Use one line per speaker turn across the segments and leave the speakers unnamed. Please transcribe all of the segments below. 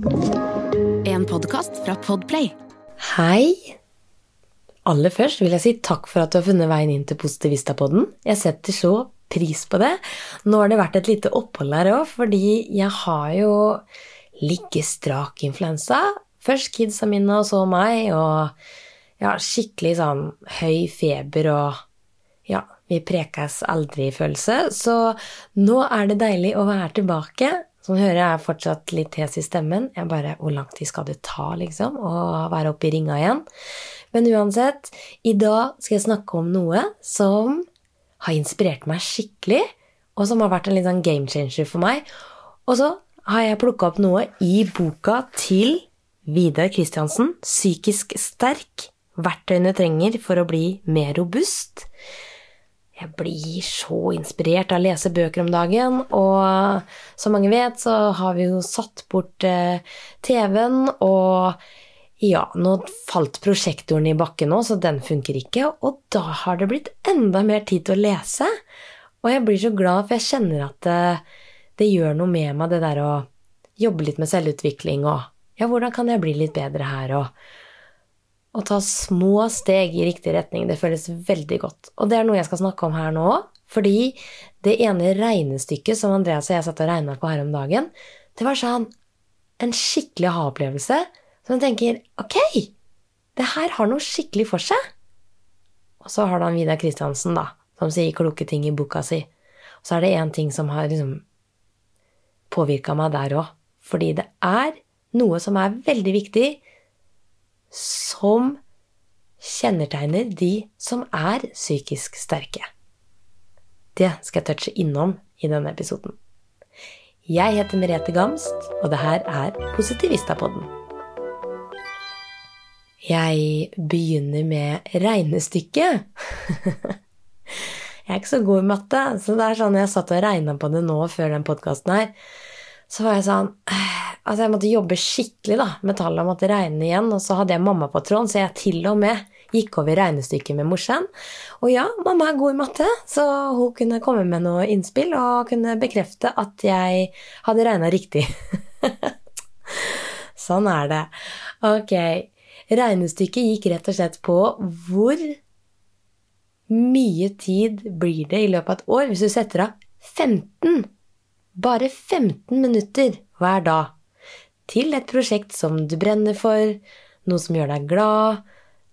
En podkast fra Podplay.
Hei! Aller først vil jeg si takk for at du har funnet veien inn til Positivista-podden. Jeg setter så pris på det. Nå har det vært et lite opphold her òg, fordi jeg har jo ligget strak influensa. Først kidsa mine, og så meg, og ja, skikkelig sånn høy feber og ja, vi prekes aldri-følelse. Så nå er det deilig å være tilbake. Du hører, jeg fortsatt litt hes i stemmen. Jeg bare Hvor lang tid skal det ta, liksom, å være oppe i ringa igjen? Men uansett, i dag skal jeg snakke om noe som har inspirert meg skikkelig, og som har vært en litt sånn game changer for meg. Og så har jeg plukka opp noe i boka til Vidar Kristiansen, 'Psykisk sterk verktøyene trenger for å bli mer robust'. Jeg blir så inspirert av å lese bøker om dagen, og som mange vet, så har vi jo satt bort eh, TV-en, og ja, nå falt prosjektoren i bakken nå, så den funker ikke, og da har det blitt enda mer tid til å lese. Og jeg blir så glad, for jeg kjenner at det, det gjør noe med meg, det der å jobbe litt med selvutvikling og ja, hvordan kan jeg bli litt bedre her, og å ta små steg i riktig retning. Det føles veldig godt. Og det er noe jeg skal snakke om her nå, fordi det ene regnestykket som Andreas og jeg satt og regna på her om dagen, det var sånn en skikkelig aha-opplevelse. Så jeg tenker ok, det her har noe skikkelig for seg. Og så har du han Vidar Kristiansen, da, som sier kloke ting i boka si. Og så er det én ting som har liksom påvirka meg der òg. Fordi det er noe som er veldig viktig, som kjennetegner de som er psykisk sterke. Det skal jeg touche innom i denne episoden. Jeg heter Merete Gamst, og det her er Positivistapodden. Jeg begynner med regnestykket. jeg er ikke så god i matte, så det er sånn jeg satt og regna på det nå før den podkasten her, så var jeg sånn Altså, jeg måtte jobbe skikkelig da, med tallene, måtte regne igjen, og så hadde jeg mamma på tråden, så jeg til og med gikk over regnestykket med morsan. Og ja, mamma er god i matte, så hun kunne komme med noe innspill og kunne bekrefte at jeg hadde regna riktig. sånn er det. Ok. Regnestykket gikk rett og slett på hvor mye tid blir det i løpet av et år hvis du setter av 15, bare 15 minutter hver dag til et prosjekt som du brenner for, noe som gjør deg glad,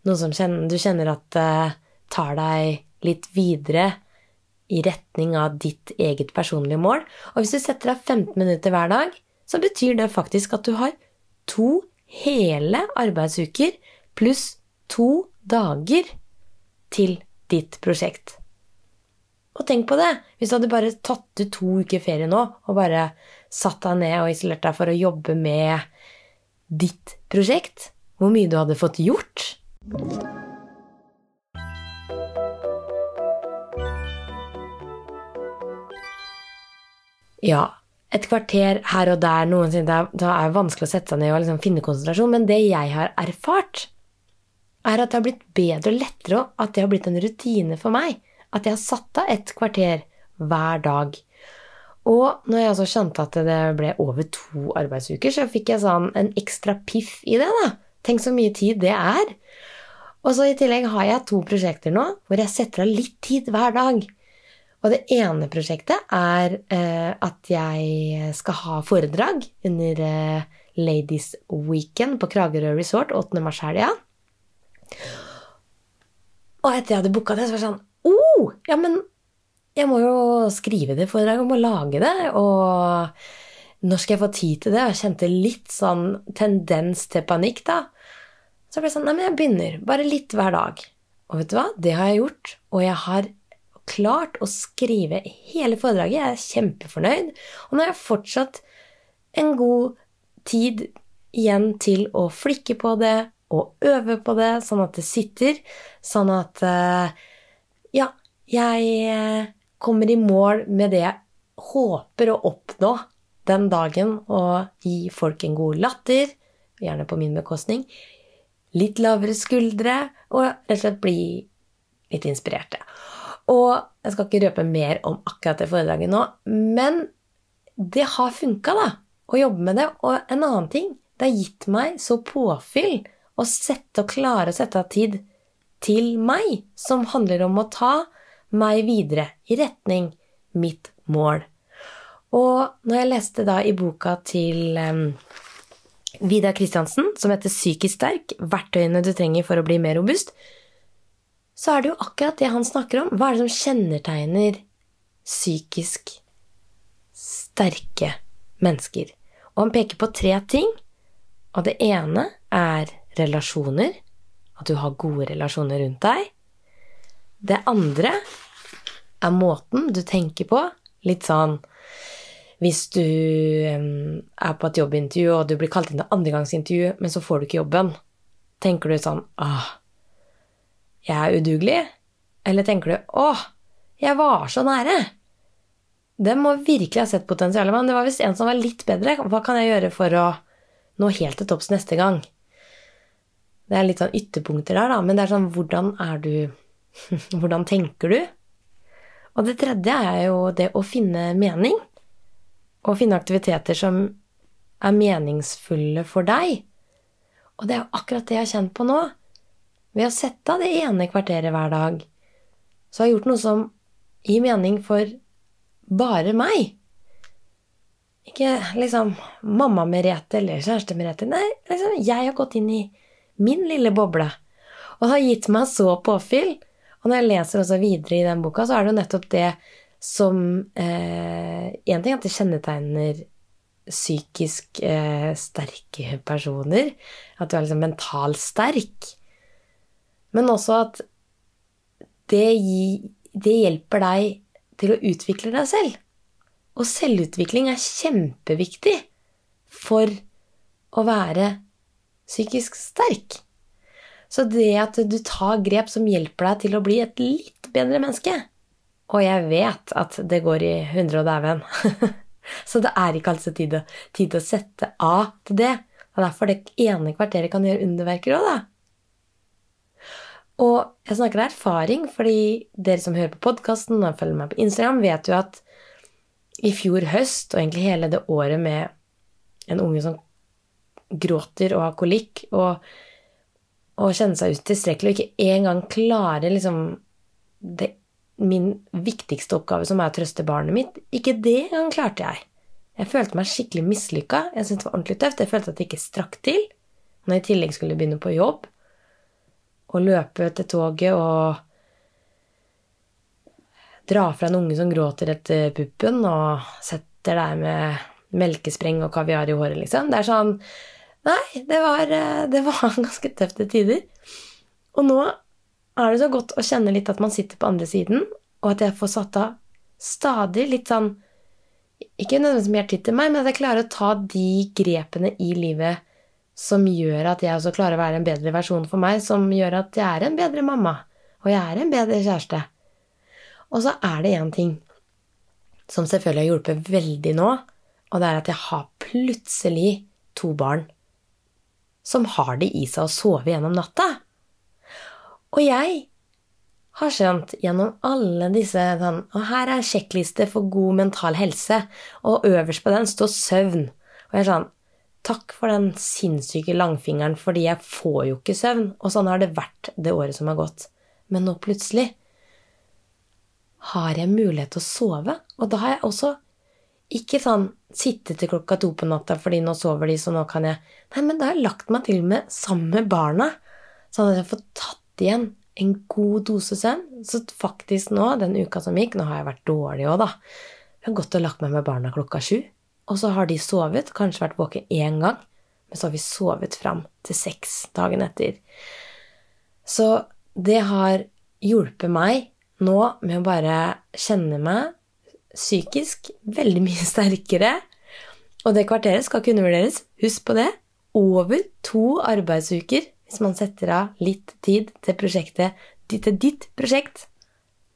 noe som du kjenner at uh, tar deg litt videre i retning av ditt eget personlige mål. Og hvis du setter deg 15 minutter hver dag, så betyr det faktisk at du har to hele arbeidsuker pluss to dager til ditt prosjekt. Og tenk på det! Hvis du hadde bare tatt ut to uker ferie nå og bare satt deg ned og isolert deg for å jobbe med ditt prosjekt, hvor mye du hadde fått gjort. Ja, et kvarter her og der noensinne, da er det vanskelig å sette seg ned og liksom finne konsentrasjon, men det jeg har erfart, er at det har blitt bedre og lettere, og at det har blitt en rutine for meg. At jeg har satt av et kvarter hver dag. Og når jeg også kjente at det ble over to arbeidsuker, så fikk jeg sånn en ekstra piff i det. da. Tenk så mye tid det er. Og så i tillegg har jeg to prosjekter nå hvor jeg setter av litt tid hver dag. Og det ene prosjektet er eh, at jeg skal ha foredrag under eh, Ladies Weekend på Kragerø Resort 8. mars-helga. Og etter jeg hadde booka det, så var det sånn oh, ja, men jeg må jo skrive det foredraget, jeg må lage det. Og når skal jeg få tid til det? Jeg kjente litt sånn tendens til panikk, da. Så ble det sånn Nei, men jeg begynner. Bare litt hver dag. Og vet du hva? Det har jeg gjort. Og jeg har klart å skrive hele foredraget. Jeg er kjempefornøyd. Og nå har jeg fortsatt en god tid igjen til å flikke på det og øve på det, sånn at det sitter. Sånn at eh, Ja, jeg eh, kommer i mål med det jeg håper å oppnå den dagen, og gi folk en god latter, gjerne på min bekostning, litt lavere skuldre, og rett og slett bli litt inspirerte. Og jeg skal ikke røpe mer om akkurat det foredraget nå, men det har funka, da. å jobbe med det. Og en annen ting, det har gitt meg så påfyll å sette og klare å sette av tid til meg, som handler om å ta meg videre i retning mitt mål. Og når jeg leste da i boka til um, Vidar Kristiansen, som heter Psykisk sterk verktøyene du trenger for å bli mer robust, så er det jo akkurat det han snakker om. Hva er det som kjennetegner psykisk sterke mennesker? Og han peker på tre ting. Og det ene er relasjoner. At du har gode relasjoner rundt deg. Det andre er måten du tenker på. Litt sånn hvis du er på et jobbintervju, og du blir kalt inn til andregangsintervju, men så får du ikke jobben. Tenker du sånn Åh, jeg er udugelig? Eller tenker du Åh, jeg var så nære? Den må virkelig ha sett potensialet, men det var visst en som var litt bedre. Hva kan jeg gjøre for å nå helt til topps neste gang? Det er litt sånn ytterpunkter der, da, men det er sånn Hvordan er du Hvordan tenker du? Og det tredje er jo det å finne mening. Og finne aktiviteter som er meningsfulle for deg. Og det er jo akkurat det jeg har kjent på nå. Ved å sette av det ene kvarteret hver dag, så har jeg gjort noe som gir mening for bare meg. Ikke liksom mamma Merete eller kjæreste Merete. Nei, liksom, jeg har gått inn i min lille boble. Og har gitt meg så påfyll. Og når jeg leser også videre i den boka, så er det jo nettopp det som Én eh, ting at det kjennetegner psykisk eh, sterke personer. At du er liksom mentalt sterk. Men også at det, det hjelper deg til å utvikle deg selv. Og selvutvikling er kjempeviktig for å være psykisk sterk. Så det at du tar grep som hjelper deg til å bli et litt bedre menneske Og jeg vet at det går i hundre og dæven. Så det er ikke altså tid, tid å sette av til det. Og derfor det ene kvarteret kan gjøre underverker òg, da. Og jeg snakker av erfaring, fordi dere som hører på podkasten og følger meg på Instagram, vet jo at i fjor høst, og egentlig hele det året med en unge som gråter og har kolikk, og, og kjenne seg utilstrekkelig og ikke engang klare liksom det, min viktigste oppgave, som er å trøste barnet mitt, ikke det engang klarte jeg. Jeg følte meg skikkelig mislykka. Jeg syntes det var ordentlig tøft. Jeg følte at det ikke strakk til. Når jeg i tillegg skulle begynne på jobb og løpe til toget og dra fra en unge som gråter etter puppen, og setter deg med melkespreng og kaviar i håret, liksom. Det er sånn Nei, det var, eh, det var ganske tøft til tider. Og nå er det så godt å kjenne litt at man sitter på andre siden, og at jeg får satt av stadig litt sånn Ikke nødvendigvis mer tid til meg, men at jeg klarer å ta de grepene i livet som gjør at jeg også klarer å være en bedre versjon for meg, som gjør at jeg er en bedre mamma, og jeg er en bedre kjæreste. Og så er det én ting som selvfølgelig har hjulpet veldig nå, og det er at jeg har plutselig to barn som har det i seg å sove gjennom natta. Og jeg har skjønt gjennom alle disse sånn Og her er sjekkliste for god mental helse, og øverst på den står søvn. Og jeg er sånn Takk for den sinnssyke langfingeren, fordi jeg får jo ikke søvn. Og sånn har det vært det året som har gått. Men nå plutselig har jeg mulighet til å sove. Og da har jeg også ikke sånn sitte til klokka to på natta fordi nå sover de, så nå kan jeg Nei, men da har jeg lagt meg til med sammen med barna, sånn at jeg får tatt igjen en god dose søvn. Så faktisk nå, den uka som gikk Nå har jeg vært dårlig òg, da. Jeg har gått og lagt meg med barna klokka sju. Og så har de sovet, kanskje vært våken én gang, men så har vi sovet fram til seks dagen etter. Så det har hjulpet meg nå med å bare kjenne meg psykisk veldig mye sterkere. Og det kvarteret skal kunne vurderes, husk på det, over to arbeidsuker hvis man setter av litt tid til prosjektet, til ditt prosjekt.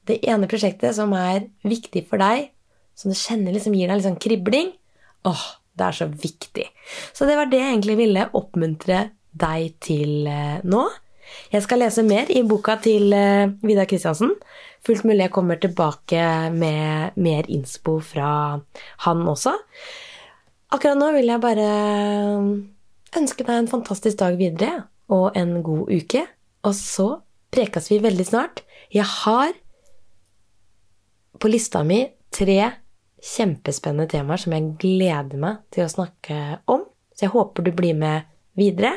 Det ene prosjektet som er viktig for deg, som du kjenner liksom gir deg litt sånn kribling. Åh, det er så viktig. Så det var det jeg egentlig ville oppmuntre deg til eh, nå. Jeg skal lese mer i boka til eh, Vidar Kristiansen. Fullt mulig jeg kommer tilbake med mer innspo fra han også. akkurat nå vil jeg bare ønske deg en fantastisk dag videre og en god uke. Og så prekes vi veldig snart. Jeg har på lista mi tre kjempespennende temaer som jeg gleder meg til å snakke om. Så jeg håper du blir med videre.